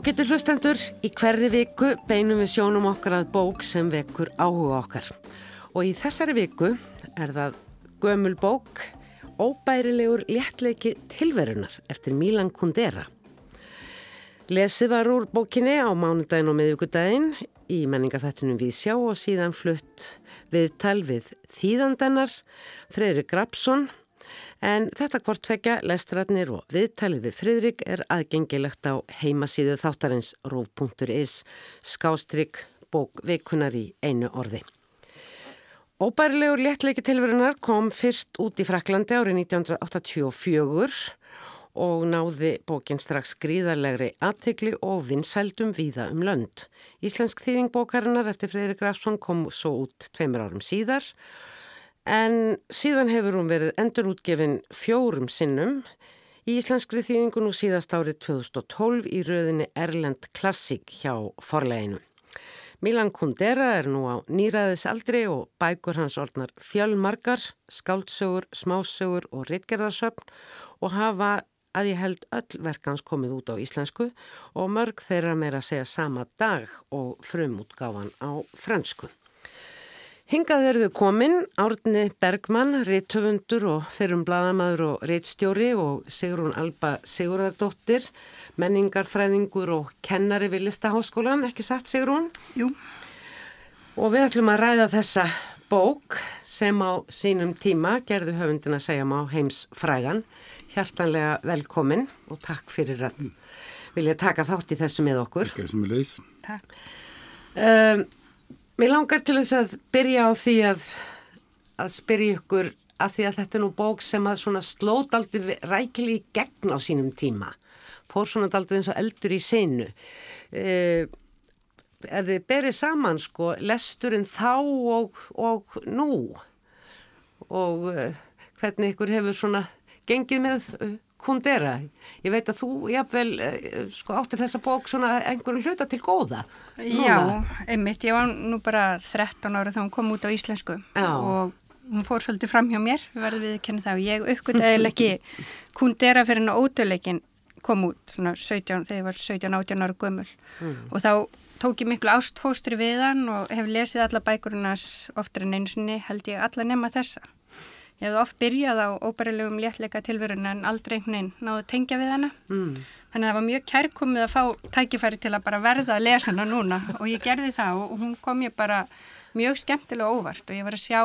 Ágættur hlustendur, í hverri viku beinum við sjónum okkar að bók sem vekur áhuga okkar. Og í þessari viku er það gömul bók Óbærilegur léttleiki tilverunar eftir Milan Kundera. Lesið var úr bókinni á mánudagin og miðugudagin í menningarþættinum við sjá og síðan flutt við tal við þýðandennar Freyri Grabsson En þetta hvortvekja, lestratnir og viðtalið við Fridrik er aðgengilegt á heimasíðu þáttarins rúf.is skástrygg bók vikunar í einu orði. Óbærilegur léttleiki tilverunar kom fyrst út í Fraklandi árið 1984 og náði bókin strax gríðarlegri aðtegli og vinsældum víða um lönd. Íslensk þýðingbókarinnar eftir Fridrik Grafsson kom svo út tveimur árum síðar og En síðan hefur hún verið endurútgefin fjórum sinnum í íslenskri þýðingu nú síðast árið 2012 í rauðinni Erlend Klassik hjá forleginu. Milan Kundera er nú á nýraðisaldri og bækur hans orðnar fjölmarkar, skáldsögur, smásögur og rittgerðarsöfn og hafa að ég held öll verkans komið út á íslensku og mörg þeirra meira segja sama dag og frumútgáfan á fransku. Hingað eru þau komin, Árni Bergmann, réttöfundur og fyrrum bladamæður og réttstjóri og Sigrún Alba Sigurðardóttir, menningarfræðingur og kennari við Listaháskólan, ekki satt Sigrún? Jú. Og við ætlum að ræða þessa bók sem á sínum tíma gerðu höfundin að segja má heims frægan. Hjartanlega velkomin og takk fyrir að vilja taka þátt í þessu með okkur. Takk sem er leys. Takk. Um, Mér langar til þess að byrja á því að, að spyrja ykkur að því að þetta er nú bók sem að svona slót aldrei rækili í gegn á sínum tíma. Fór svona aldrei eins og eldur í seinu. Eh, ef þið berið saman sko, lesturinn þá og, og nú og eh, hvernig ykkur hefur svona gengið með Kundera. Ég veit að þú jáfnvel eh, sko, áttir þessa bók svona einhverju hluta til góða. Núna. Já, einmitt. Ég var nú bara 13 ára þá hún kom út á íslensku Já. og hún fór svolítið fram hjá mér, verður við að kenna það og ég uppgöttaði ekki Kundera fyrir hennu ódöleikin kom út svona 17, þegar ég var 17-18 ára gömul mm. og þá tók ég miklu ástfóstri við hann og hef lesið alla bækurinnas oftar en einu sinni held ég alla nema þessa. Ég hef oft byrjað á óbærilegum léttleika tilverun en aldrei einhvern veginn náðu tengja við hana. Mm. Þannig að það var mjög kærkomið að fá tækifæri til að bara verða að lesa hana núna og ég gerði það og hún kom ég bara mjög skemmtilega óvart og ég var að sjá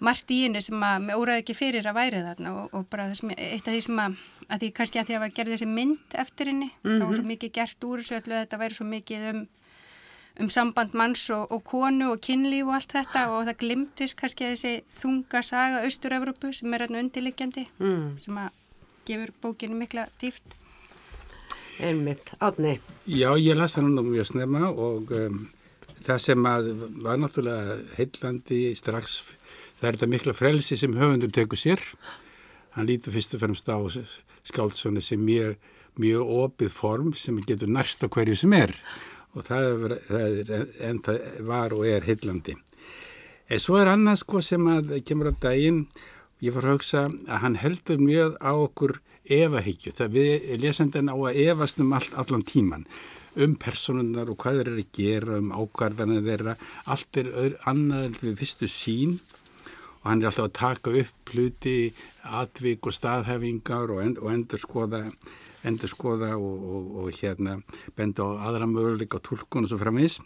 margt í henni sem að mér óraði ekki fyrir að væri þarna og, og bara þessum, eitt af því sem að, að því kannski að því að ég gerði þessi mynd eftir henni, mm -hmm. þá var svo mikið gert úr þessu öllu að þetta væri svo mikið um um samband manns og, og konu og kynlíf og allt þetta og það glimtist kannski að þessi þunga saga Austur-Európu sem er hérna undirliggjandi mm. sem að gefur bókinu mikla dýft Einmitt, átni Já, ég las það núna mjög snemma og um, það sem að var náttúrulega heillandi strax það er þetta mikla frelsi sem höfundur tekur sér. Hann lítur fyrst og fremst á skáldsvöndi sem mjög, mjög opið form sem getur næst á hverju sem er og það er, það er, en það var og er hillandi. En svo er annað sko sem að kemur á daginn, ég var að hugsa að hann heldur mjög á okkur evahyggju, það við lesendin á að evast um all, allan tíman, um personunar og hvað þeir eru að gera, um ákvarðanir þeirra, allt er annað við fyrstu sín og hann er alltaf að taka upp hluti, atvík og staðhefingar og, end, og endur skoða endur skoða og, og, og hérna benda á aðra möguleika tólkun og svo framins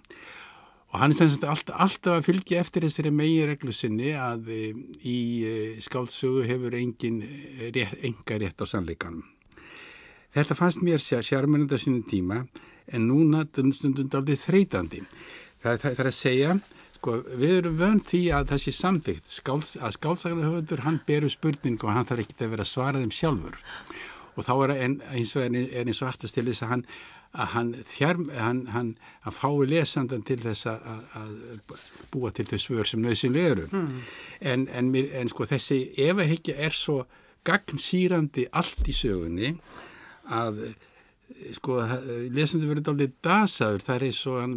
og hann er semst alltaf, alltaf að fylgja eftir þessari megi reglu sinni að e, í e, skáldsögu hefur engin e, rétt, enga rétt á sannleikanum. Þetta fannst mér sérmennandi á sínum tíma en núna stundum aldrei þreytandi. Það, það, það er að segja Sko, við erum vönd því að það sé samþygt Skáls, að skálsagnarhauður hann beru spurningu og hann þarf ekki að vera að svara þeim sjálfur og þá er eins og, er eins og aftast til þess að hann að hann, þjárm, hann, hann, fái lesandan til þess að, að búa til þau svör sem nöðsynlega eru. Mm. en, en, en sko þessi efahyggja er svo gagnsýrandi allt í sögunni að sko lesandi verður aldrei dasaður. Það er eins og hann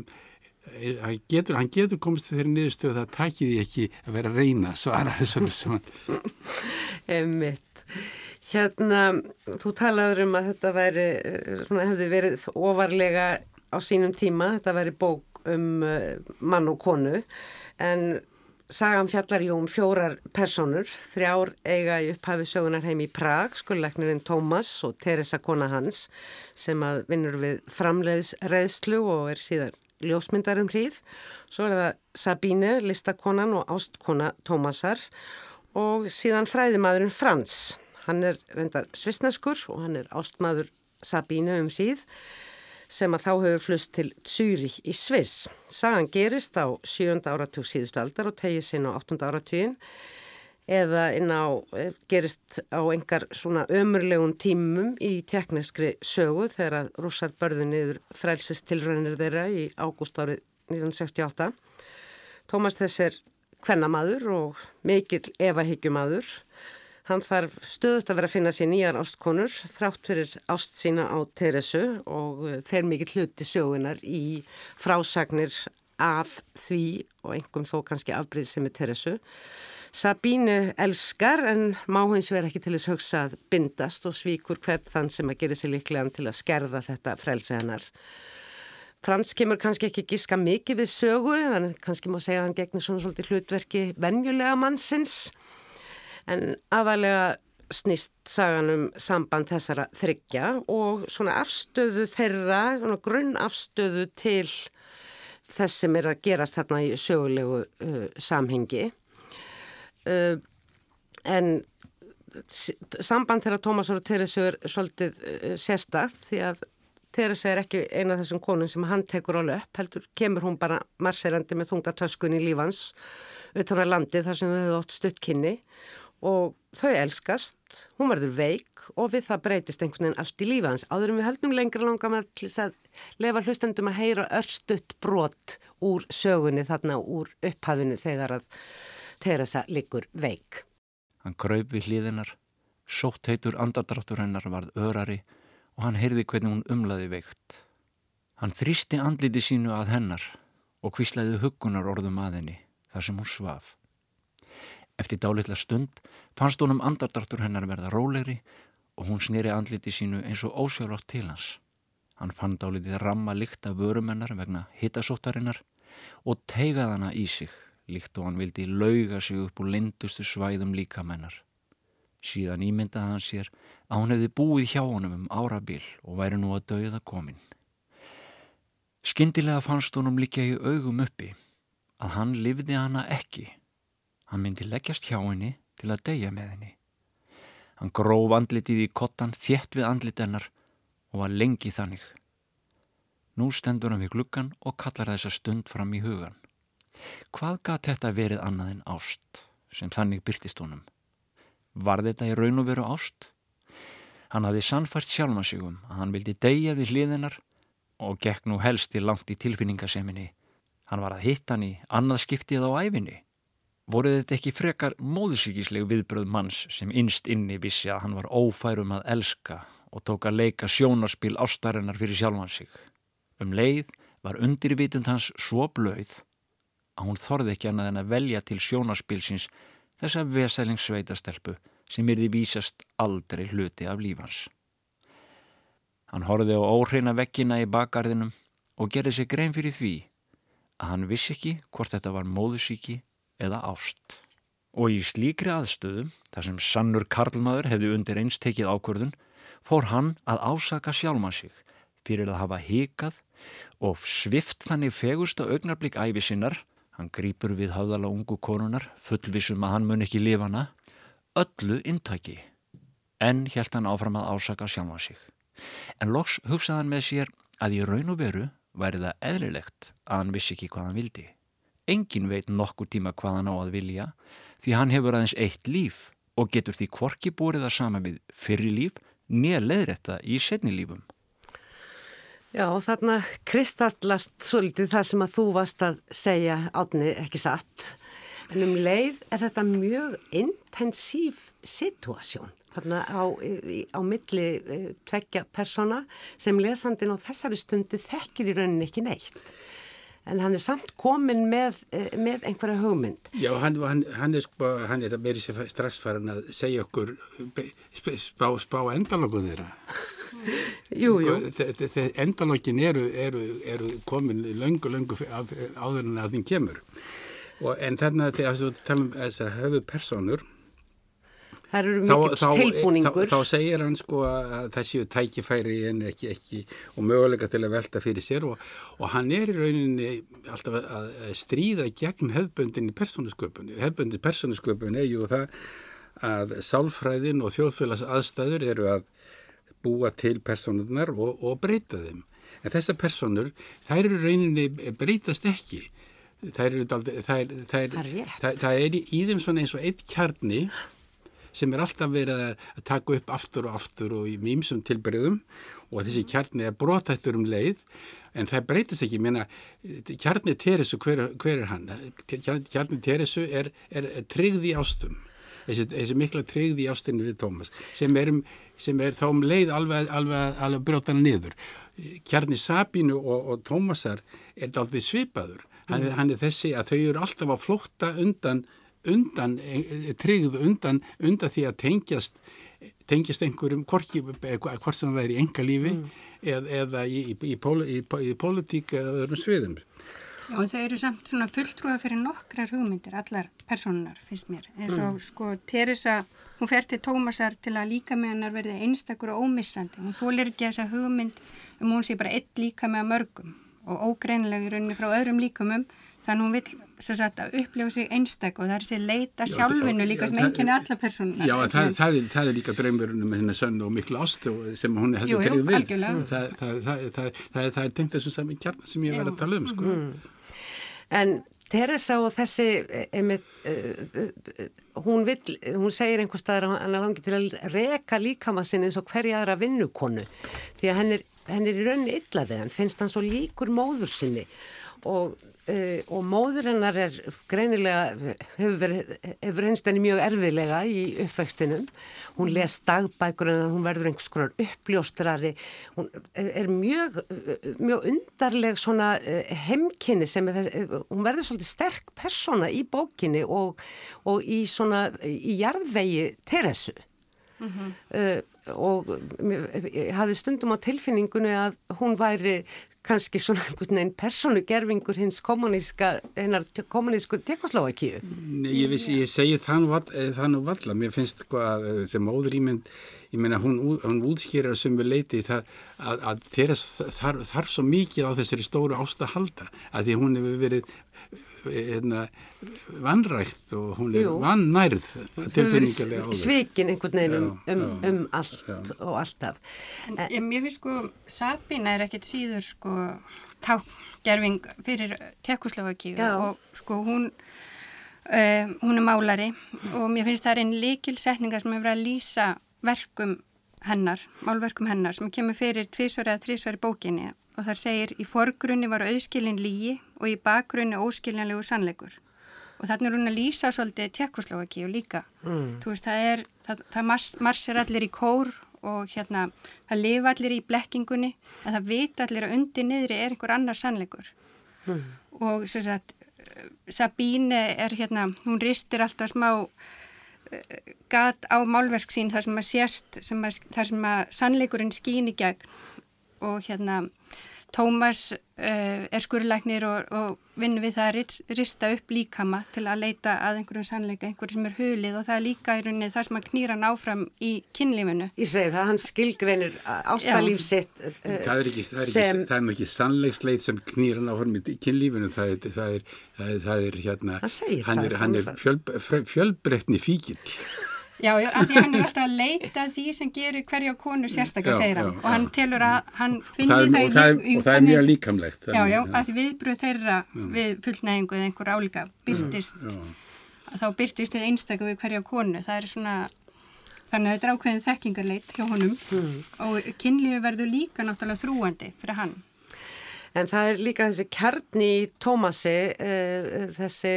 hann getur, hann getur komist til þeirri niðurstöðu að það takir því ekki að vera að reyna svara þessum sem hann Emmitt Hérna, þú talaður um að þetta væri, eh, svona, hefði verið ofarlega á sínum tíma, þetta væri bók um uh, mann og konu, en sagan fjallar jú um fjórar personur, þrjár eiga í upphafi sögunar heim í Prag, skulleiknirinn Tómas og Teresa kona hans, sem að vinnur við framleiðsreðslu og er síðan ljósmyndar um hríð. Svo er það Sabine, listakonan og ástkona Tómasar og síðan fræðimadurinn Frans. Hann er reyndar svisneskur og hann er ástmaður Sabínu um síð sem að þá hefur flust til Züri í Sviss. Sagan gerist á 7. áratug síðustu aldar og tegið sinn á 8. áratugin eða á, eh, gerist á engar svona ömurlegun tímum í tekniskri sögu þegar rússar börðu niður frælsistilraunir þeirra í ágúst árið 1968. Tómas þess er kvennamaður og mikill evahygjumadur Hann þarf stöðut að vera að finna sér nýjar ástkonur þrátt fyrir ást sína á Teresu og eh, fer mikið hluti sjóunar í frásagnir af því og engum þó kannski afbreyð sem er Teresu. Sabínu elskar en má hins vera ekki til þess hugsa að bindast og svíkur hvert þann sem að gera sér líklegan til að skerða þetta frelsi hennar. Frans kemur kannski ekki gíska mikið við sögu, þannig kannski má segja að hann gegnir svona svolítið hlutverki vennjulega mannsins en aðalega snýst sagan um samband þessara þryggja og svona afstöðu þeirra, svona grunn afstöðu til þess sem er að gerast þarna í sögulegu uh, samhengi. Uh, en samband þeirra Tómas og Teresu er svolítið uh, sérstakt því að Teresa er ekki eina af þessum konun sem hann tekur á löpp, heldur kemur hún bara marserandi með þungatöskun í lífans utan að landi þar sem þau hefur átt stuttkynni og þau elskast, hún verður veik og við það breytist einhvern veginn allt í lífa hans. Áður en við heldum lengra langa með að lefa hlustendum að heyra örstutt brot úr sögunni þarna úr upphafinu þegar að Teresa liggur veik. Hann kraup við hlýðinar, sótt heitur andardráttur hennar varð örari og hann heyrði hvernig hún umlaði veikt. Hann þrýsti andliti sínu að hennar og kvíslaði hugunar orðum að henni þar sem hún svaf. Eftir dálitla stund fannst honum andardraktur hennar verða rólegri og hún snýri andliti sínu eins og ósjálfrátt til hans. Hann fann dálitið ramma líkt af vörumennar vegna hittasóttarinnar og teigað hana í sig líkt og hann vildi lauga sig upp úr lindustu svæðum líkamennar. Síðan ímyndaði hann sér að hún hefði búið hjá honum um árabil og væri nú að dauða komin. Skyndilega fannst honum líka í augum uppi að hann lifði hana ekki Hann myndi leggjast hjá henni til að deyja með henni. Hann gróf andlitið í kottan þétt við andlitennar og var lengi þannig. Nú stendur hann við gluggan og kallar þessa stund fram í hugan. Hvað gat þetta verið annað en ást sem þannig byrtist honum? Var þetta í raun og veru ást? Hann hafði sannfært sjálma sig um að hann vildi deyja við hliðinar og gekk nú helst í langt í tilfinningaseminni. Hann var að hitta hann í annað skiptið á æfinni voruð þetta ekki frekar móðsíkisleg viðbröð manns sem innst inni vissi að hann var ófærum að elska og tók að leika sjónarspil ástarinnar fyrir sjálfan sig. Um leið var undirvitund hans svo blöð að hún þorði ekki annað en að velja til sjónarspilsins þessa veselingsveitastelpu sem yrði vísast aldrei hluti af lífans. Hann horfið á óhreina vekkina í bakgarðinum og gerði sig grein fyrir því að hann vissi ekki hvort þetta var móðsíki eða ást. Og í slíkri aðstöðum, þar sem sannur karlmaður hefði undir eins tekið ákvörðun, fór hann að ásaka sjálma sig fyrir að hafa hikað og svift þannig fegust á augnablík æfi sinnar, hann grýpur við hafðala ungu konunar, fullvisum að hann mun ekki lifana, öllu intaki. En helt hann áfram að ásaka sjálma sig. En loks hugsaði hann með sér að í raun og veru væri það eðlilegt að hann vissi ekki hvað hann vildi. Engin veit nokkur tíma hvað hann á að vilja því hann hefur aðeins eitt líf og getur því kvorki búrið að sama við fyrri líf nýja leðrætta í setni lífum. Já, þarna kristallast svolítið það sem að þú varst að segja átni ekki satt. En um leið er þetta mjög intensív situasjón þarna á, á milli e, tveggja persóna sem lesandin á þessari stundu þekkir í rauninni ekki neitt. En hann er samt komin með, eh, með einhverja hugmynd. Já, hann, hann, hann er sko, hann er meiri strax farin að segja okkur spá, spá endalokku þeirra. Jú, jú. Þegar endalokkin eru, eru, eru komin löngu, löngu áður en að þín kemur. Og, en þannig að þegar þú tala um þessar höfu personur Það eru mikið tilbúningur. Þá, þá segir hann sko að séu tækifæri en ekki, ekki og möguleika til að velta fyrir sér og, og hann er í rauninni alltaf að stríða gegn hefböndin í persónusköpunni. Hefböndin í persónusköpunni er jú það að sálfræðin og þjóðfélags aðstæður eru að búa til persónunar og, og breyta þeim. En þessar persónur, þær eru rauninni breytast ekki. Það er, er, það er, það er í þeim svona eins og eitt kjarni sem er alltaf verið að taka upp aftur og aftur og í mýmsum tilbyrðum og þessi kjarni er brotættur um leið en það breytist ekki, mér meina kjarni Teresu, hver, hver er hann? Kjarni Teresu er, er tryggði ástum, þessi, þessi mikla tryggði ástinni við Tómas sem er, sem er þá um leið alveg, alveg, alveg brjótana niður. Kjarni Sabínu og, og Tómasar er aldrei svipaður, hann, mm. hann er þessi að þau eru alltaf að flótta undan undan, eh, tryggð undan, undan því að tengjast tengjast einhverjum hvort sem það væri í enga lífi mm. eð, eða í, í, í, í, í politík eða öðrum sviðum. Já, þau eru samt svona fulltrúa fyrir nokkrar hugmyndir, allar personar, finnst mér. En svo, mm. sko, Teresa, hún fer til Tómasar til að líka með hennar verði einstakur og ómissandi. Hún þólir ekki þessa hugmynd um hún sé bara eitt líka með mörgum og ógreinlega í rauninni frá öðrum líkumum þannig hún vil sagt, að upplifa sig einstak og það er sér leita já, sjálfinu líka já, sem einnkynni alla persónunar. Já, það, það, er, það er líka draumurinn með henni sönn og miklu ást sem hún hefði treyð við. Það er tengt þessu sami kjarnar sem ég var að tala um. Sko. Mm. En Teresa og þessi einmitt, uh, uh, hún, vill, hún segir einhver staðar að hann er langið til að reka líkamassin eins og hverja aðra vinnukonu því að henn er, henn er í rauninni illaðið, hann finnst hann svo líkur móður sinni og Uh, og móður hennar er greinilega, hefur, hefur hennst henni mjög erfiðlega í uppvextinum. Hún les dagbækur en hún verður einhvers konar uppljóstrari. Hún er mjög, mjög undarleg svona uh, heimkynni sem er þess, hún verður svolítið sterk persóna í bókinni og, og í svona, í jarðvegi Teresu. Mm -hmm. uh, og hafði stundum á tilfinningunni að hún væri kannski svona einhvern veginn personugerfingur hins kommuníska, hennar kommunísku Tekoslovakíu. Ég, ég segi þann nú valla, mér finnst sko að eh, sem móður ímynd, ég meina hún, hún útskýrar sem við leiti það að, að þeirra þarf, þarf svo mikið á þessari stóru ástahalda að því hún hefur verið vannrægt og hún er vannærð tilfinningarlega áður. Svikin einhvern veginn um, um, um allt já. og alltaf. En, en mér finnst sko, Sabina er ekkert síður sko tágerfing fyrir Tekoslovakíu og sko hún uh, hún er málari og mér finnst það er einn líkilsetninga sem hefur að lýsa verkum hennar, málverkum hennar sem kemur fyrir tvísveri eða trísveri bókinni og þar segir í forgrunni var auðskilin lígi og í bakgrunni óskiljanlegu sannleikur. Og þannig er hún að lýsa svolítið Tjekkoslovakíu líka. Mm. Þú veist, það er, það, það marsir allir í kór og hérna, það lifa allir í blekkingunni en það vita allir að undir niðri er einhver annar sannleikur. Mm. Og sem sagt, Sabíne er hérna, hún ristir alltaf smá uh, gat á málverk sín þar sem að að, þar sem að sannleikurinn skýn í gegn og hérna Tómas uh, er skurðlæknir og, og vinnur við það að rista upp líkama til að leita að einhverjum sannleika, einhverjum sem er hulið og það er líka í rauninni það sem að knýra náfram í kynlífinu. Ég segi það, hann skilgreinir ástalíf sitt uh, það er ekki, það er sem... ekki, það er ekki sannleiksleit sem knýra náfram í kynlífinu, það er, það er, það er, það er hérna, hann er, hann er fjöl, fjölbreytni fíkil. Já, já, af því hann er alltaf að leita því sem gerir hverja konu sérstaklega, segir hann. Já, og hann telur að hann finnir það, það, það í... Og það er mjög líkamlegt. Já, já, af því viðbröð þeirra við fullnægingu eða einhver álíka byrtist, þá byrtist þið einstaklega við hverja konu. Það er svona, þannig að þetta er ákveðin þekkingarleit hjá honum mm. og kynlífi verður líka náttúrulega þrúandi fyrir hann. En það er líka þessi kjarni í Tómasi, uh, þessi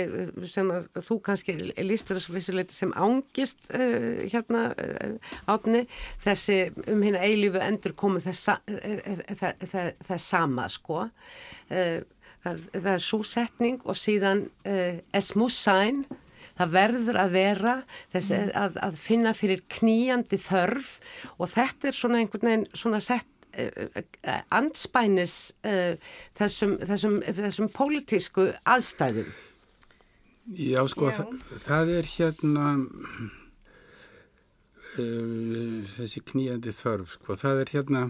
sem þú kannski lístur þessu vissuleiti sem ángist uh, hérna uh, átni, þessi um hérna eilífu endur komu þess, þess sama sko. það er, það er súsetning og síðan es muss sein það verður að vera þess, að, að finna fyrir kníjandi þörf. Og þetta er svona einhvern veginn svona sett anspænis uh, þessum, þessum, þessum pólitísku aðstæðum. Já, sko, Já. Það, það er hérna uh, þessi kníjandi þörf, sko, það er hérna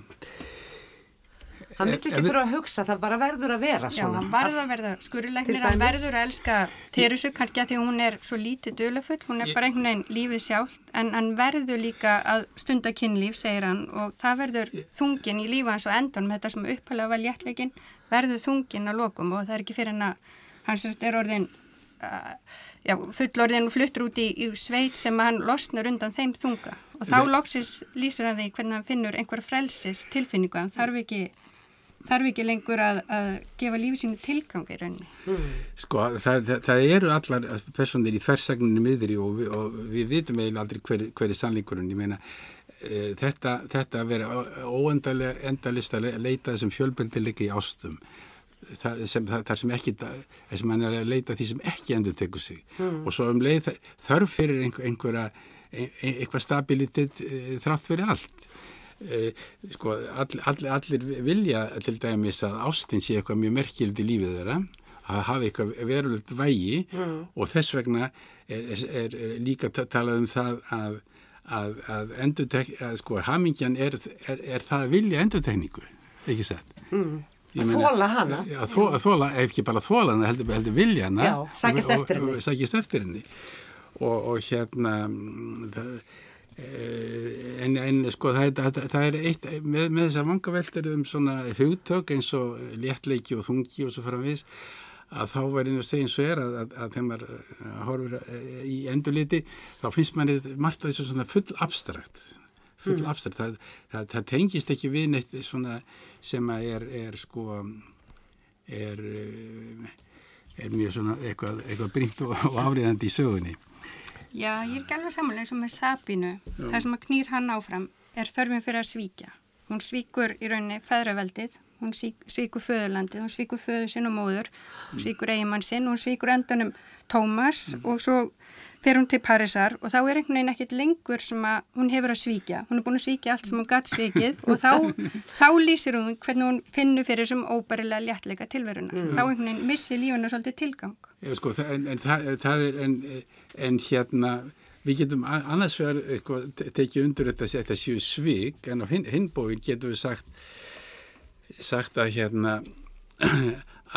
Það myndi Ef ekki þurfa að hugsa, það bara verður að vera Já, svona. hann varð að verða Til skurilegnir, hann verður að elska Teresu kannski að því hún er svo lítið dölufull, hún er bara einhvern veginn lífið sjálft, en hann verður líka að stunda kynlíf, segir hann, og það verður þungin í lífa hans á endanum, þetta sem upphælega var léttleikin, verður þungin að lokum og það er ekki fyrir hann að hann semst er orðin uh, já, fullorðin og fluttur út í, í sveit sem hann losnar undan þeim þunga og þá loksis lýsir hann því hvernig hann finnur einhver frelsis tilfinningu, hann þarf ekki þarf ekki lengur að, að gefa lífi sínu tilgang í rauninni. Sko, það, það, það eru allar personir í þversagninu miðri og, við- og við vitum eiginlega aldrei hver, hver er sannleikurinn. Ég meina, e, þetta, þetta að vera óendalega endalist að le- leita þessum fjölbyrdileika í ástum, það sem, það, það sem ekki, það sem hann er að leita því sem ekki endur tekur sig. Og svo um leið þ- þörf fyrir einhver, einhverja, ein, ein, eitthvað stabilitet e, þrátt fyrir allt. E, sko, all, all, allir vilja til dæmis að ástin sé eitthvað mjög merkild í lífið þeirra að hafa eitthvað verulegt vægi og þess vegna er, er, er, líka ta- talað um það að, að, að, að sko, hamingjan er, er, er það að vilja endurtekningu, ekki sett mm. Að þola hana. að þó, að þóla, ekki bara þóla hana heldur, heldur vilja hana Já, og- henni. og, og, sækjast eftir henni og, og hérna mm, það, eh, en, en sko það, það, það er eitt með, með þessar vangaveltur um svona hugtök eins og léttleiki og þungi og svo framvís að þá verður að segja eins og er að, að, að þegar maður eh, horfir eh, í endurliti þá finnst manni margt af þessu svona full abstrakt full abstrakt, það, það, tengist ekki við neitt svona sem að er, er sko er, eh, er mjög svona eitthvað, eitthvað brínt og, og áriðandi í sögunni. Já, ég er ekki alveg samanlega eins og með Sabínu. Það sem að knýr hann áfram er þörfin fyrir að svíkja. Hún svíkur í rauninni feðraveldið, hún svík- svíkur föðurlandið, hún svíkur föður sinn og móður, hún svíkur eigimann sinn, hún svíkur endanum Tómas og svo fer hún til Parísar og þá er einhvern veginn ekkert lengur sem að hún hefur að svíkja. Hún er búin að svíkja allt sem hún gatt svíkið og þá, þá lýsir hún hvernig hún finnur fyrir þessum óbærilega léttleika tilveruna. Þá einhvern veginn missi lífuna svolítið tilgang. Já, sko, en, en það, það er en, en hérna við getum annars te- tekið undir þetta, þetta séu svik en á hinbóin getum við sagt sagt að hérna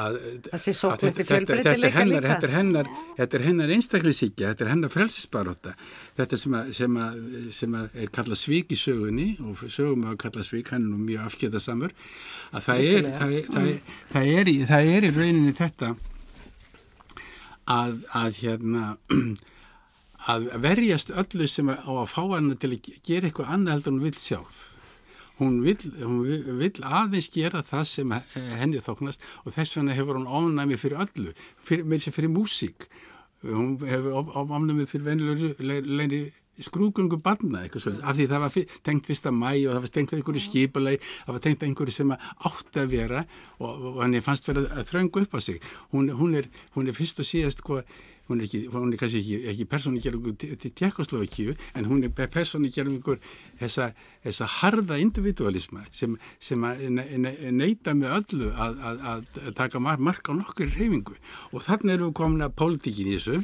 að, þetta- er hennar, líka. þetta er hennar, þetta hennar einstaklisíkja, þetta hennar frelsisbaróta þetta sem að, sem að, sem að er kallað svík í sögunni og sögum að kallað svík, hann er nú mjög afskjötasamur að það er, það, er, það, er, það, er í, það er í rauninni þetta að, að hérna að verjast öllu sem á að fá hana til að gera eitthvað annað heldur en hún vill sjálf. Hún vill, hún vill- vill aðeins gera það sem henni þóknast og þess vegna hefur hún ofnæmi fyrir öllu, fyrir, með sér fyrir músík. Hún hefur of- of- ofnæmi fyrir venjulegri skrúgungu barna eitthvað svolítið, af því það var tengt fyrsta mæ og það var tengt að einhverju skipulegi, það var tengt að einhverju sem átti að vera og, og henni fannst vera að þröngu upp á sig. Hún, hún, er, hún er fyrst og síðast hvað hún er, ekki, hún er kannski ekki, ekki persónugerðingur til, Tjekkoslovakíu en hún er persónugerðingur þessa, þessa harða individualisma sem, sem að ne, ne, neita með öllu að, að, að taka mar, mark á nokkur reyfingu og þannig erum við komin að pólitíkin í þessu.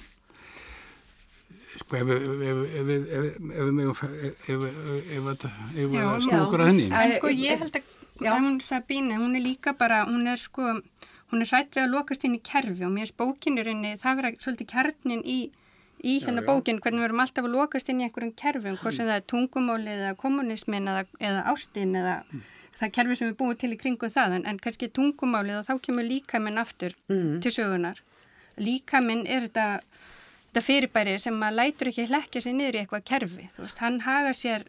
Sko ef við ef við- ef við- ef við- ef við megum fa- ef við- ef við- ef við Já, snú já. okkur að henni. En sko ég held að Sabine, hún er líka bara, hún er sko, hún er hrætt við að lokast inn í kerfi og mér er bókinurinni, það vera svolítið kjarnin í, í hérna já. bókin, hvernig við erum alltaf að lokast inn í einhverjum kerfum, hvort sem það er tungumálið eða kommunismin eða, eða ástin eða það kerfi sem við búum til í kringu það, en, en kannski tungumálið og þá kemur líkaminn aftur til sögunar. Líkaminn er þetta, þetta fyrirbæri sem maður lætur ekki hlekja sig niður í eitthvað kerfi, þú veist, hann haga sér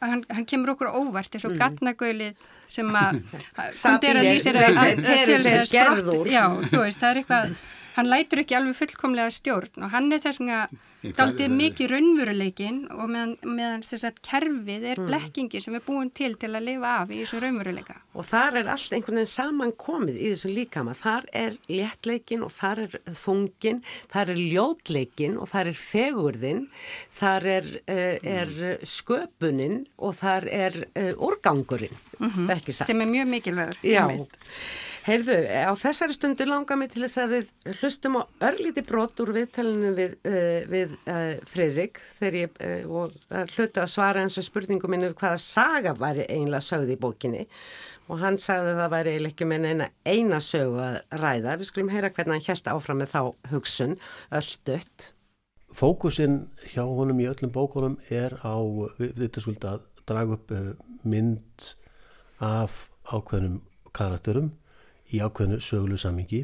hann, hann kemur okkur óvart eins og gatnagölið sem að Kundera lýsir að- sprott-. Já, þú veist, það er eitthvað hann lætur ekki alveg fullkomlega stjórn og hann er þess að daldið mikið raunveruleikin og meðan, meðan sagt, kerfið er blekkingi sem er búin til til að lifa af í þessu raunveruleika. Og þar er allt einhvern veginn saman komið í þessum líkama. Þar er léttleikin og þar er þungin, þar er ljótleikin og þar er fegurðin, þar er, uh, er sköpunin og þar er uh, úrgangurinn, mm -hmm. ekki satt. Sem er mjög mikilvægur. Já, heyrðu, á þessari stundu langar mig til þess að við hlustum á örlíti brot úr viðtælinu við, uh, við Freirik þegar ég og hluta að svara eins og spurningum minni hvaða saga var eiginlega sögð í bókinni og hann sagði að það væri eiginlega ekki með eina eina sögu að ræða. Við skulum heyra hvernig hann hérst áfram með þá hugsun, örstuðt. Fókusin hjá honum í öllum bókunum er á, við þetta skuld að draga upp mynd af ákveðnum karakterum í ákveðnu söglu samingi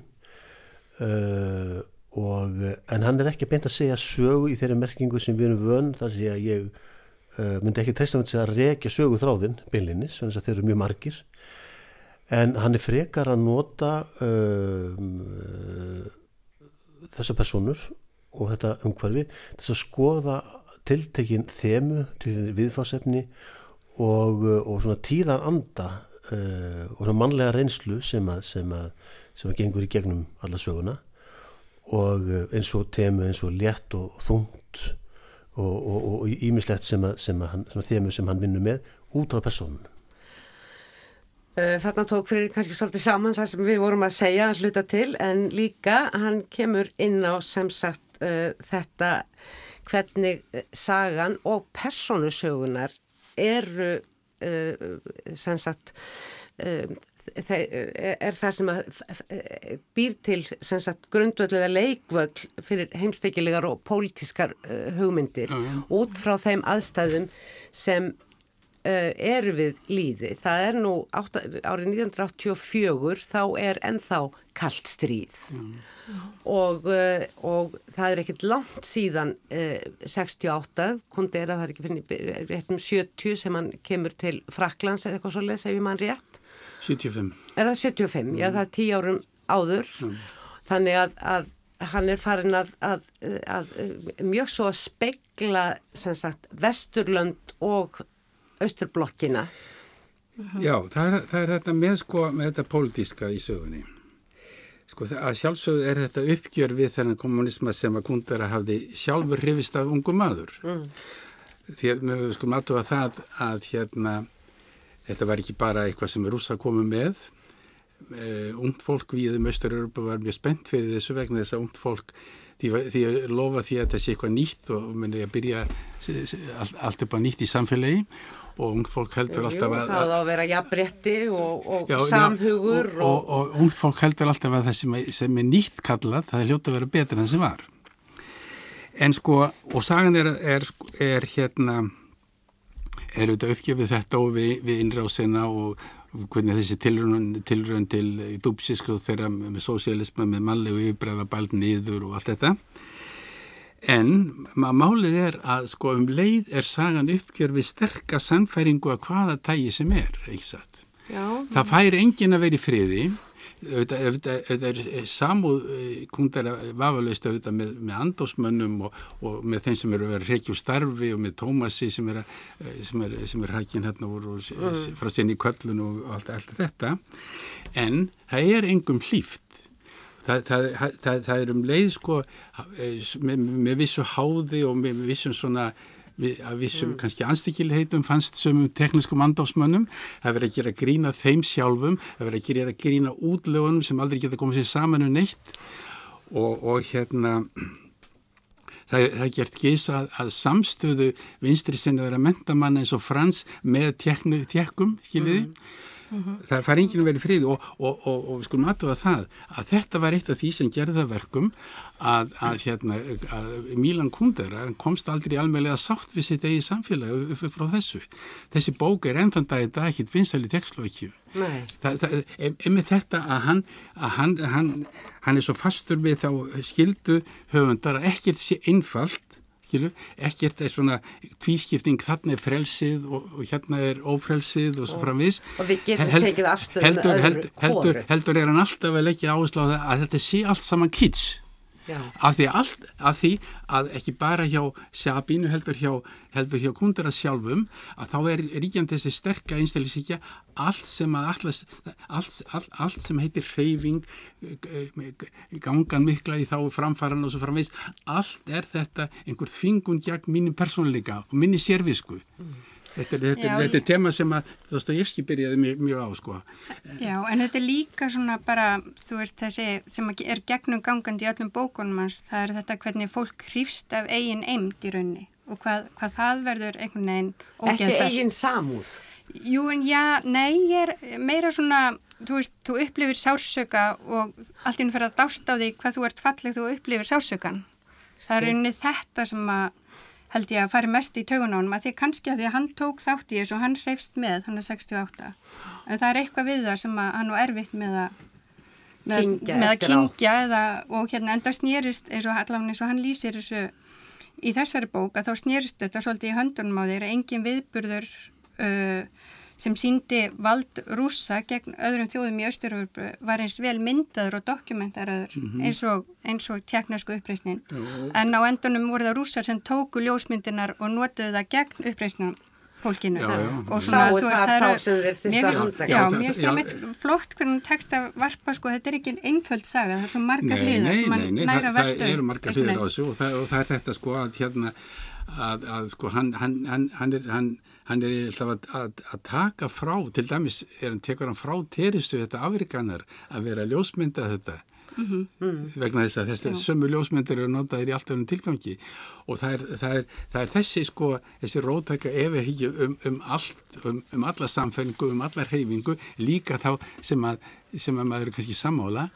uh, og, en hann er ekki beint að segja sögu í þeirri merkingu sem við erum vön þar sé að ég uh, myndi ekki treysta með þess að rekja sögu þráðin beinlinni, svona þess að þeir eru mjög margir. En hann er frekar að nota uh, þessa personur og þetta umhverfi þess að skoða tiltekinn þemu til viðfásefni og, og svona tíðar anda uh, og mannlega reynslu sem að, sem að sem að gengur í gegnum alla söguna. Og eins og temu eins og létt og þungt og ímislegt sem að, sem að, að þemu sem hann vinnur með út á personun Eh, þarna tók fyrir kannski svolítið saman það sem við vorum að segja að hluta til en líka hann kemur inn á sem sagt uh, þetta hvernig eh, sagan og personusögunar eru sem sagt uh, er það sem býr til grundvöld eða leikvöld fyrir heimsbyggilegar og pólitískar hugmyndir mm út frá þeim aðstæðum sem eru við líði. Það er nú átta, árið 1984 þá er ennþá kallt stríð mm. og, og það er ekkert langt síðan uh, 68, kundi er að það er ekki finnir rétt um 70 sem hann kemur til Fraklands eða eitthvað svolítið, segjum hann rétt? 75. Er það 75? Mm. Já, það er tíu árum áður. Mm. Þannig að, að hann er farin að, að, að mjög svo að spegla sagt, Vesturlönd og austurblokkina. Já, það er, það er þetta með sko með þetta pólitíska í sögunni. Sko að sjálfsögðu er þetta uppgjör við þennan kommunisma sem að kundara hafði sjálfur hrifist af ungu maður. Mm. Því að við sko matu að það að hérna þetta var ekki bara eitthvað sem rúsa komið með. Uh, ungt fólk við um Östur-Europa var mjög spennt fyrir þessu vegna þess að ungt fólk því, því að lofa því að þetta sé eitthvað nýtt og myndi að byrja allt upp á nýtt í samfélagi og ungt fólk heldur Jú, alltaf að... Það á að vera jafnbretti og, og já, samhugur og, og, og ungt fólk heldur alltaf að það sem, sem er nýtt kallað, það er hljótt að vera betur en það sem var. En sko, og sagan er, er, er hérna, er auðvitað uppgefið þetta og við, við innrásina og hvernig þessi tilrönd til dúpsísk og þeirra með sósialisma, með mannlegu yfirbræða bælt niður og allt þetta En málið er að sko um leið er sagan uppgjör við sterka sannfæringu að hvaða tægi sem er, ekki satt. Já. Það fær engin að vera í friði, þetta er samúð eh, kundar vafalaust auðvitað með, með andósmönnum og, og með þeim sem eru að vera reykjum starfi og með Tómasi sem er, eh, sem er, sem er hækinn hérna úr, mm. frá sinni í kvöllun og allt, allt þetta. En það er engum hlýft það, það, það, það er um leið sko eh, með, með vissu háði og með vissum svona að vissum mm. kannski anstíkilheitum fannst sömum teknískum andáfsmönnum það verið að gera grína þeim sjálfum það verið að gera grína útlögunum sem aldrei geta komið sér saman um neitt og, og hérna það, er gert geisa að, að samstöðu vinstri sinni að vera mentamann eins og frans með tekkum, skiljiði mm. Mm -hmm. Það fær enginn að vera frið og, og, og, og skulum aðtöfa það að þetta var eitt af því sem gerði það verkum að, að, hérna, að Mílan Kundera komst aldrei almeinlega sátt við sitt eigi samfélagi upp frá þessu. Þessi bók er ennþann dag í dag ekkit vinstæli textlókju. Emi þetta að hann, að hann, hann, hann er svo fastur við þá skildu höfundar að ekkert sé einfalt Skilu, ekkert er svona tvískipting þarna er frelsið og, og hérna er ófrelsið og svo framvis og við getum Held, tekið afstöðum heldur, heldur, heldur, heldur er hann alltaf að leggja áherslu á það að þetta sé allt saman Já. Af því, allt, af því að ekki bara hjá Sabínu heldur hjá, heldur hjá kundara sjálfum að þá er ríkjandi þessi sterka einstaklisíkja allt sem að allt, allt, allt, allt sem heitir hreyfing gangan mikla í þá framfæran og svo framveist allt er þetta einhver þvingun gegn mínum persónleika og minni sérvisku mm. Þetta er, þetta, Já, þetta er ég- tema sem að Dostoyevski byrjaði mjög, mjög á sko. Já, en þetta er líka svona bara, þú veist, þessi sem að er gegnum gangandi í öllum bókunum hans, það er þetta hvernig fólk hrýfst af eigin eimd í raunni og hvað, hvað það verður einhvern veginn Ekki ógeðfært. eigin samúð. Jú, en já, nei, ég er meira svona, þú veist, þú upplifir sársöka og allt inn fyrir að dást á því hvað þú ert falleg þú upplifir sársökan. Það er rauninni þetta sem að held ég að fari mest í honum að því kannski að því að hann tók þátt í þessu og hann hreifst með, hann er 68 en það er eitthvað við það sem að hann var erfitt með að með, Kyngja með að kyngja eða, og hérna enda snýrist eins og allavega eins og hann lýsir þessu í þessari bók að þá snýrist þetta svolítið í höndunum á þeir engin viðburður uh, sem síndi vald rússa gegn öðrum þjóðum í Austurvörbu var eins vel myndaður og dokumentaraður eins og, eins og tjeknesku uppreisnin. En á endunum voru það rússar sem tóku ljósmyndinar og notuðu það gegn uppreisnum fólkinu. Já, já. og Sáu þú það það eru- mér finnst- handtaka. Já, Já, mér finnst já, það mitt flott hvernig tekst að varpa sko, þetta er ekki einföld saga, það er svo hliðar nei, sem nei, næra það, verstu það eru margar hliðir á þessu og það, og er þetta sko að hérna að, að sko hann, hann, hann, hann er hann, hann er alltaf að, að, að taka frá, til dæmis er hann tekur hann frá teristu þetta afrikanar að vera að ljósmynda þetta vegna þess að þessi sömu ljósmyndir eru notaðir í allt öfnum tilgangi. Og það er, það er, það er þessi sko þessi rótæka efi ekki um, um allt, um, um alla samfæringu um alla reyfingu, líka þá sem að, sem að maður er kannski sammála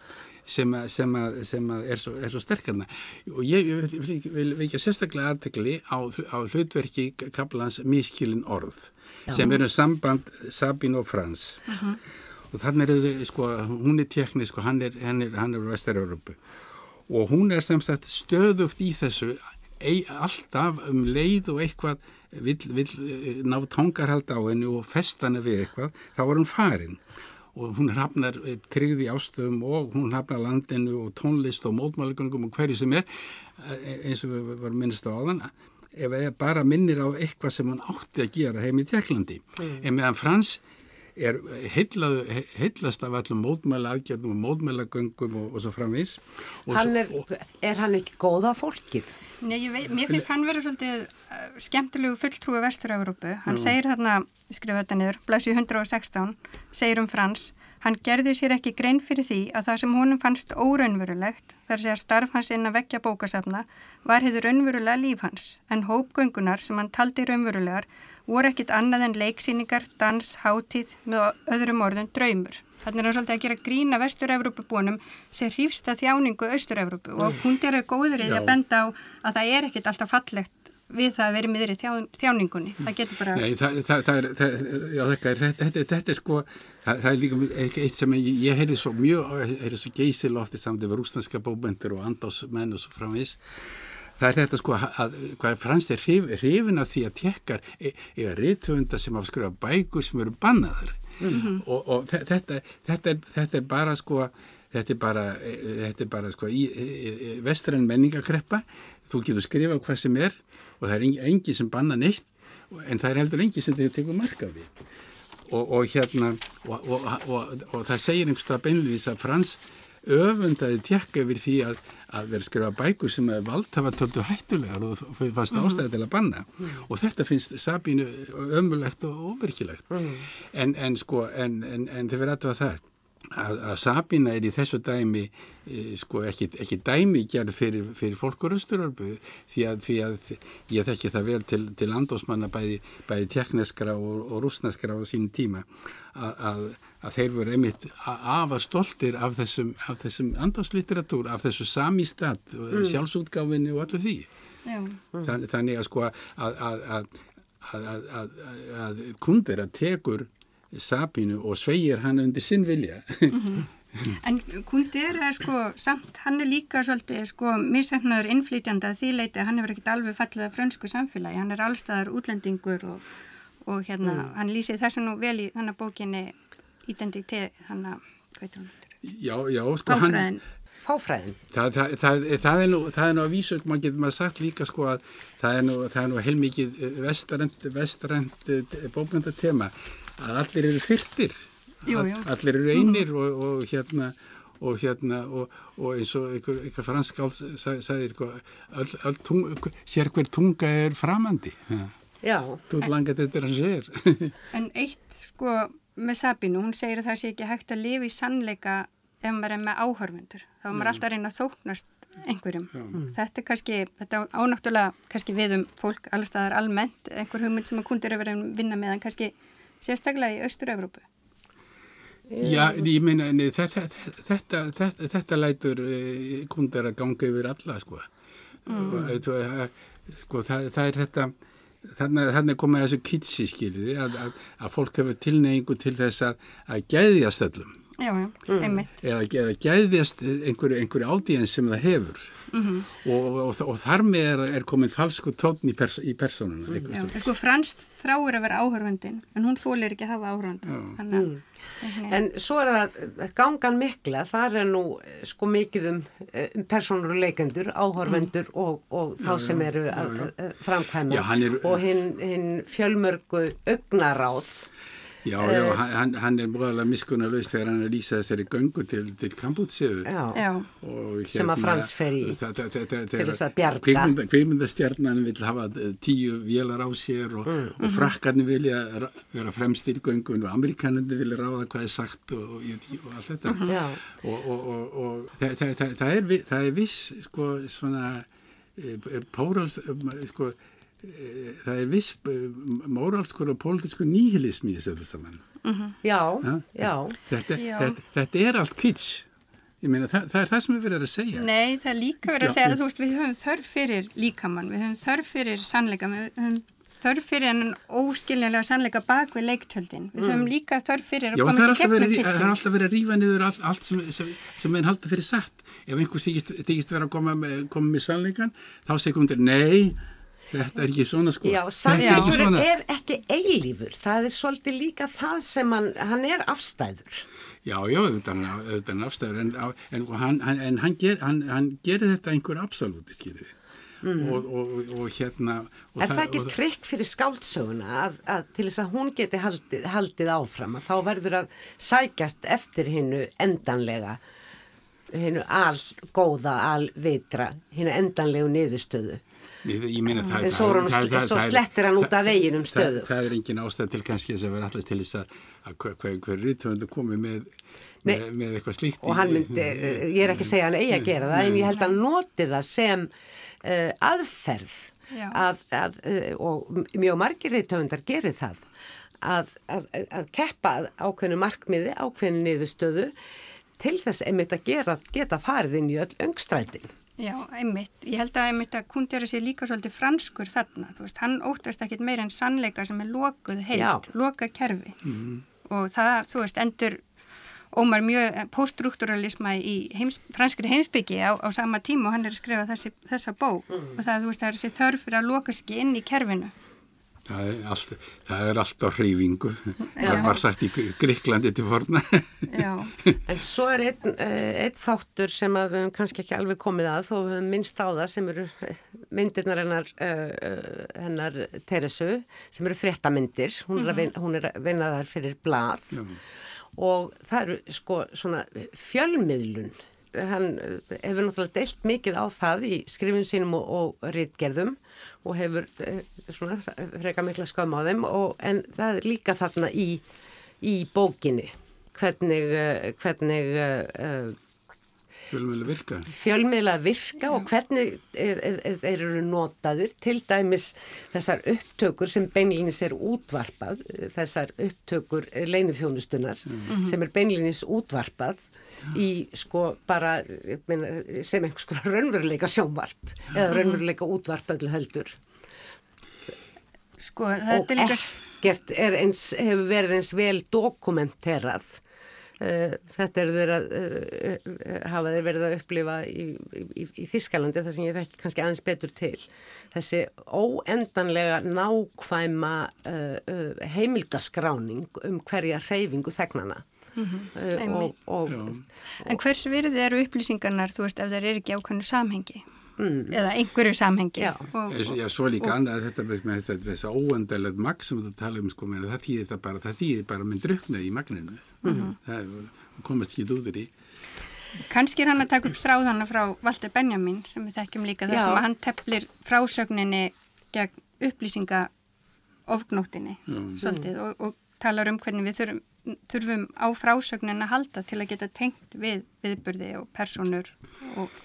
sem að, sem að, sem að er, svo, er svo sterkarna og ég vil, vil, vil vekja sérstaklega aðtegli á, á hlutverki kaplans miskilin orð sem eru samband Sabine og Frans. Og þannig er þau, sko, hún er teknisk og hann er, hann er, hann er vestar-Európu og hún er sem sagt stöðugt í þessu ei, alltaf um leið og eitthvað vill, vill eh, ná tangarhald á henni og festana við eitthvað, þá var hún farin og hún hafnar tryggði ástöðum og hún hafnar landinu og tónlist og mótmálgöngum og hverju sem er. Eh, eins og við varum minnst á áðan ef ég bara minnir á eitthvað sem hún átti að gera heim í Tjekklandi en meðan Frans er heillast af allum mótmæla aðgjörnum og mótmælagöngum og, og svo framvís og Hann er, er hann ekki góða fólkið? Nei, ég veit, mér finnst hann vera svolítið uh, skemmtilegu fulltrúi Vestur-Európu. Hann segir þarna, skrifa þetta niður, blæsi 116, segir um Frans, hann gerði sér ekki grein fyrir því að það sem honum fannst óraunverulegt, þar sé að starf hans inn að vekja bókasafna, var hefur raunverulega líf hans, en hópgöngunar sem hann taldi raunverulegar voru ekkit annað en leiksýningar, dans, hátíð með öðrum orðum draumur. Þannig er hann svolítið að gera grína Vestur-Európu búinum sem hrýfst að þjáningu Austur-Európu og hún er góður í því að benda á að það er ekkit alltaf fallegt við það að vera miður í þjá, þjáningunni. Það getur bara... Nei, það, það, það er, það, já, er, þetta, þetta, þetta er sko, það, er líka eitt sem ég, ég heyrði svo mjög, heyrði svo geysilofti samt yfir rúslandska bóbendur og andásmenn og svo framvís. Það er þetta sko að, hvað frans er hrif, hrifin af því að tekkar eiga reythöfunda sem hafa skrifað bækur sem eru bannaður og, og þe- þetta, þetta, er, þetta er bara sko, þetta er bara, þetta er bara sko í, í, í vestræn menningakreppa, þú getur skrifað hvað sem er og það er engi, sem banna neitt en það er heldur engi sem þið tekur mark af því. Og, og hérna og, og, og, og það segir einhverstað beinlýðis að Frans öfundaði tjekka yfir því að, að vera skrifa bækur sem að valdhafa töldu hættulegar og og fannst ástæði til að banna. Og þetta finnst Sabínu ömulegt og óverkilegt en, en sko en, en, en þið verður aðtöfa það að, að Sabína er í þessu dæmi e, sko ekki, ekki dæmi gerð fyrir, fyrir fólkur austurörbu því að, því að ég þekki það vel til, til landósmanna bæði, bæði tekneskra og, og rúsneskra á sínum tíma að, að, þeir voru einmitt afar stoltir af þessum, þessum andáslitteratur, af þessu samístat mm. sjálfsútgáfinni og allir því. Þann, þannig að sko að, að, að, að, að, að, að kundir að tekur Sabínu og sveigir hann undir sinn vilja. En Kundir er sko, samt, hann er líka svolítið sko missefnaður innflytjandi að því leiti hann hefur ekkert alveg fallið af frönsku samfélagi, hann er allstaðar útlendingur og, og hérna, hann lýsið þessu nú vel í þannig bókinni identitet, hann að, hvað heitir hún? Já, já, sko hann, Fáfræðin. fáfræðin. Það, það, það, það er nú, það er nú að vísu, maður getur maður sagt líka sko að það er nú, það er nú heilmikið vestrend, vestrend bókmyndatema að allir eru fyrtir, Jú, jú. allir eru einir og, og hérna og hérna og, og eins og einhver, einhver fransk áls sagði all, all tung, sér hver tunga er framandi. Ja. Já, Þú langar þetta að sér. En eitt sko með Sabínu, hún segir að það sé ekki hægt að lifa í sannleika ef maður er með áhörfundur. Þá er maður alltaf að reyna að þóknast einhverjum. Þetta er kannski, þetta ánáttúrulega kannski við um fólk allstaðar almennt, einhver hugmynd sem að kundir er verið að vinna með, en kannski sérstaklega í Austur-Európu. Já, ég meina, þetta, þetta, þetta, þetta lætur uh, kundar að ganga yfir alla, sko. Mm. Sko, það, það er þetta, þannig, komið þessu kitsi, skiljiði, að, að, að fólk hefur tilneyingu til þess að, að gæðjast öllum. Já, já, einmitt. Eða, eða gæðjast einhverju, einhverju ádiðin sem það hefur. Mm og, og, og þar með er, er komin falsku tótn í, pers, í personuna. Já, sko Frans þráir að vera áhörfundin, en hún þólir ekki að hafa. Þannig að... En svo er það gangan mikla, þar er nú eh, sko mikið um, eh, um personur og leikendur, áhorfendur og, og þá sem eru er- og hinn hin fjölmörgu augnaráð. Já, já, hann, hann er mjögulega miskunnarlaus þegar hann er að lýsa þessari göngu til, til Kambútsjöfu. Já. Já, Og Sem að Frans fer í til þess að bjarga. Kvikmynda, kvikmyndastjarnan vil hafa eh, tíu vélar á sér og, Mm. og frakkarnir vilja ra- vera fremstir í göngun og amerikanandi vilja ráða hvað er sagt og, og, og allt þetta. Mhm. Já. Og, og, og, og það, það, það, það, er, er viss sko svona e, pórals, e, sko, það er viss e, móralskur og pólitískur nýhilismi í þessu saman. Já, Ha? já. Þetta, Já. þetta, þetta er allt kitsch. Ég meina, það, það er það sem við verðum að segja. nei, það er líka verið að segja að þú veist, við höfum þörf fyrir líkamann, við höfum þörf fyrir sannleika, við höfum þörf fyrir en óskiljanlega sannleika bak við leiktjöldin. Við höfum líka þörf fyrir að Já, það er komast í alltaf verið, keppnum það er alltaf verið að rífa niður allt, allt sem, sem, sem við halda fyrir satt. Ef einhver þykist, þykist vera að koma með, koma með sannleikan, þá segum við, nei, þetta er ekki svona sko. Já, þetta er ekki ekki eilífur. Það er svolítið líka það sem hann, hann er afstæður. Já, já, auðvitað er afstæður, en, en hann, hann, en hann, ger, hann, hann gerir þetta einhver absoluti, skiljið. Mm. Og, og, og, hérna... Og Er það ekki og trikk fyrir skáldsöguna að, að til þess að hún geti haldið, haldið áfram að þá verður að sækjast eftir hinnu endanlega, hinnu algóða, alvitra, hinnu endanlegu niðurstöðu. Ég, meina það, er svo slettir hann út af veginum stöðugt. Það, það er engin ástæð til kannski þess að vera allast til þess að, að hver, hver, hver rítvöndu komi með, Nei. með, með eitthvað slíkt. Og hann myndi, ég er ekki að segja hann eigi að gera það, en ég held að hann noti það sem uh, aðferð Já. að, að, uh, og mjög margir reytöfundar gerir það, að, að, að keppa að ákveðinu markmiði, ákveðinu niðurstöðu til þess einmitt að gera, geta farið inn í öll öngstrætin. Já, einmitt. Ég held að einmitt að kundjara sé líka svolítið franskur þarna. Þú veist, hann óttast ekkit meira en sannleika sem er lokuð heilt, lokað kerfi. Og það, þú veist, endur ómar mjög poststruktúralisma í heims, franskri heimsbyggi á, á sama tíma og hann er að skrifa þessi, þessa bók. Og það, þú veist, það er þessi þörf fyrir að lokast ekki inn í kerfinu. Það er, allt, það er alltaf hreyfingu. Það var sagt í Gríklandi til forna. Já, En svo er einn, eh, einn þáttur sem að við höfum kannski ekki alveg komið að þó við höfum minnst á það sem eru eh, myndirnar hennar, uh, hennar Teresu sem eru hún er að vinna, hún er að vinna þar fyrir blað. Og það eru sko svona fjölmiðlun. Hann eh, hefur náttúrulega deilt mikið á það í skrifin sínum og, og rítgerðum og hefur eh, svona freka mikla skömm á þeim og, en það er líka þarna í, í bókinni. Hvernig, eh, hvernig uh, Fjölmjölu virka. fjölmiðla virka og hvernig e- e- e- þeir eru notaðir. Til dæmis þessar upptökur sem beinlinis er útvarpað þessar upptökur leinifþjónustunar sem er beinlinis útvarpað í sko bara sem einhvers konar raunveruleika sjónvarp eða raunveruleika útvarp öllu heldur. Sko, og þetta er líka... ekkert er eins, hefur verið eins vel dokumenterað. Uh, þetta eru þeir að uh, uh, hafa þeir verið að upplifa í, í, í Þískalandi þar sem ég þekki kannski aðeins betur til. Þessi óendanlega nákvæma heimildaskráning um hverja hreyfingu þegnana uh, einmitt. og, og En hvers virði eru upplýsingarnar, þú veist, ef þeir eru ekki ákvæmnu samhengi? Eða einhverju samhengi? Já. Og, Já, já, svo líka annað þetta með með þetta, þess að óendalegt magn sem þú tala um sko, það þýðir það bara, það þýðir bara með drukna í magninu. Það er- komast ekki út úr í. Kannski er hann að taka upp þráðana frá Walter Benjamin sem við þekkjum líka þar Já. sem að hann teflir frásögninni gegn upplýsinga ofgnóttinni svolítið og, og talar um hvernig við þurfum, þurfum á frásögnin að halda til að geta tengt við viðburði og personur og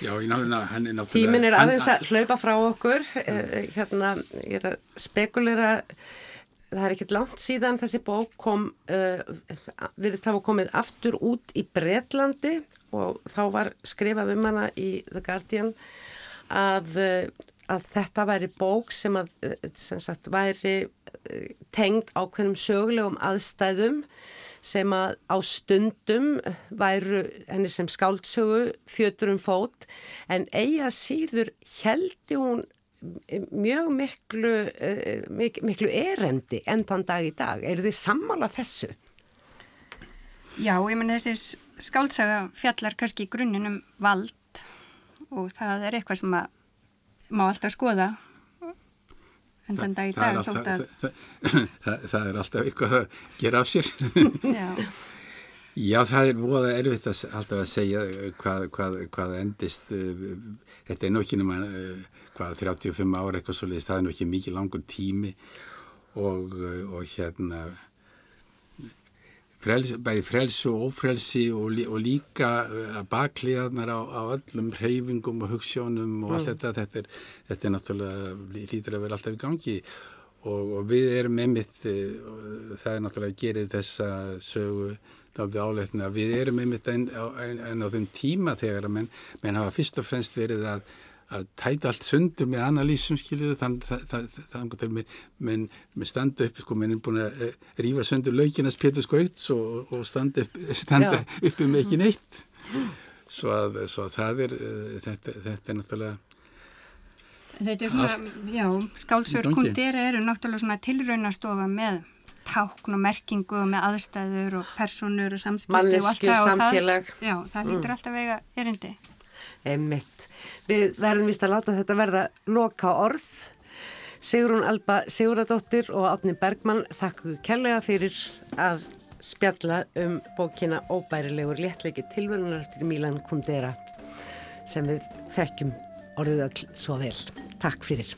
Já, náttúrulega, er tímin er aðeins að hlaupa frá okkur. Uh, hérna, ég er að spekulera. Það er ekkert langt síðan þessi bók kom uh, viðist hafa komið aftur út í Bretlandi og þá var skrifað um hana í The Guardian að, uh, að þetta væri bók sem að uh, sem sagt væri uh, tengd ákveðnum sögulegum aðstæðum sem að á stundum væru henni sem skáldsögu fjötur um fót en eiga síður heldi hún mjög miklu, uh, mik miklu erendi enn þann dag í dag. Er þið sammála þessu? Já, ég menn þessi skáltsaga fjallar kannski í grunninn um vald og það er eitthvað sem að má alltaf skoða en þann dag í það er dag alltaf, að það, það, það, er alltaf eitthvað að gera af sér. já, Já, það er voða erfitt að, alltaf að segja uh, hvað, hvað, hvað endist. uh, Þetta er nú ekki nema uh, hvað 35 ára eitthvað svo leiðist, það er nú ekki mikið langur tími og, og hérna frels, bæði frelsi og ófrelsi og, lí- og líka uh, bakliðarnar á, á öllum hreyfingum og hugssjónum og allt þetta, þetta er, þetta er náttúrulega lí- lítur að vera alltaf í gangi. Og, og við erum einmitt, uh, það er náttúrulega að gera þessa sögu við erum einmitt en, en, en á þeim tíma þegar að menn, menn hafa fyrst og fremst verið að að tæta allt sundur með analýsum skiljuðu þannig að það með, með, með standa upp sko, menn er búin að uh, rífa sundur laukinas Pétur Skauts og, og standa upp, standa Já. upp um ekki neitt svo að, svo að það er uh, þetta, þetta er náttúrulega þetta er svona, já, skálsör Í gangi. kundera eru náttúrulega svona tilraunastofa með tákn og merkingu og með aðstæður og personur og samskipti og allt Manneskju, það og samfélag. það, já, það lítur alltaf vega erindi Einmitt. Við verðum vist að láta þetta verða loka orð. Sigrún Alba Siguradóttir og Átni Bergmann þakku kærlega fyrir að spjalla um bókina Óbærilegur léttleiki tilvörunar eftir Milan Kundera sem við þekkjum orðið öll svo vel. Takk fyrir.